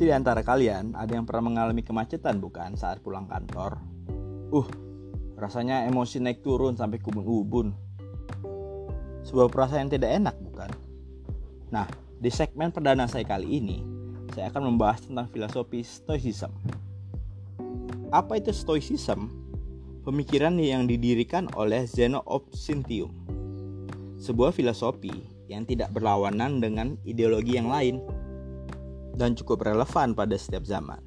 Pasti di antara kalian ada yang pernah mengalami kemacetan bukan saat pulang kantor? Uh, rasanya emosi naik turun sampai kubun-ubun. Sebuah perasaan yang tidak enak bukan? Nah, di segmen perdana saya kali ini, saya akan membahas tentang filosofi Stoicism. Apa itu Stoicism? Pemikiran yang didirikan oleh Zeno of Cynthia, sebuah filosofi yang tidak berlawanan dengan ideologi yang lain dan cukup relevan pada setiap zaman.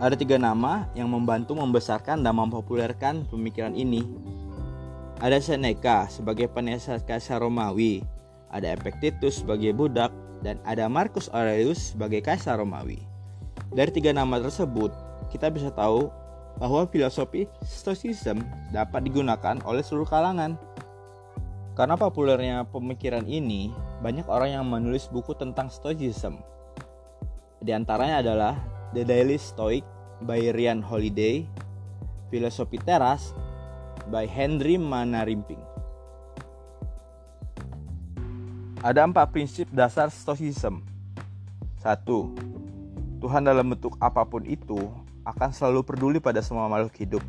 Ada tiga nama yang membantu membesarkan dan mempopulerkan pemikiran ini. Ada Seneca sebagai penasihat kaisar Romawi, ada Epictetus sebagai budak, dan ada Marcus Aurelius sebagai kaisar Romawi. Dari tiga nama tersebut, kita bisa tahu bahwa filosofi Stoicism dapat digunakan oleh seluruh kalangan. Karena populernya pemikiran ini, banyak orang yang menulis buku tentang Stoicism. Di antaranya adalah The Daily Stoic by Ryan Holiday, Filosofi Teras by Henry Manarimping. Ada empat prinsip dasar Stoicism. Satu, Tuhan dalam bentuk apa pun itu akan selalu peduli pada semua makhluk hidup.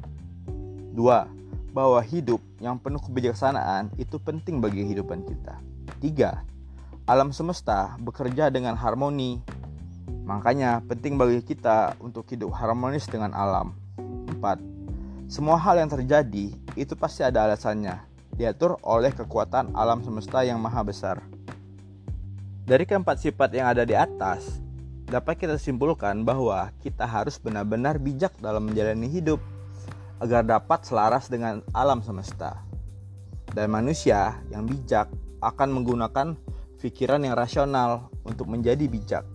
Dua, bahwa hidup yang penuh kebijaksanaan itu penting bagi kehidupan kita. Tiga, alam semesta bekerja dengan harmoni. Makanya penting bagi kita untuk hidup harmonis dengan alam. Empat, semua hal yang terjadi itu pasti ada alasannya, diatur oleh kekuatan alam semesta yang maha besar. Dari keempat sifat yang ada di atas, dapat kita simpulkan bahwa kita harus benar-benar bijak dalam menjalani hidup agar dapat selaras dengan alam semesta. Dan manusia yang bijak akan menggunakan pikiran yang rasional untuk menjadi bijak.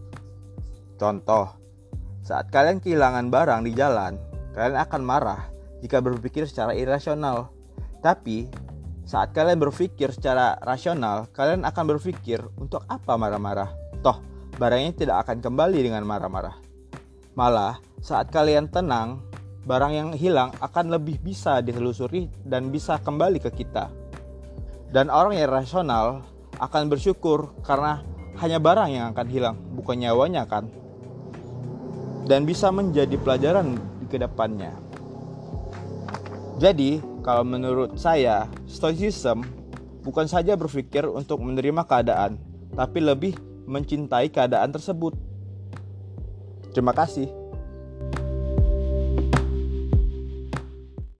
Contoh, saat kalian kehilangan barang di jalan, kalian akan marah jika berpikir secara irasional. Tapi, saat kalian berpikir secara rasional, kalian akan berpikir untuk apa marah-marah. Toh, barangnya tidak akan kembali dengan marah-marah. Malah, saat kalian tenang, barang yang hilang akan lebih bisa ditelusuri dan bisa kembali ke kita. Dan orang yang rasional akan bersyukur karena hanya barang yang akan hilang, bukan nyawanya kan. Dan bisa menjadi pelajaran di ke depannya. Jadi, kalau menurut saya, Stoicism bukan saja berpikir untuk menerima keadaan, tapi lebih mencintai keadaan tersebut. Terima kasih.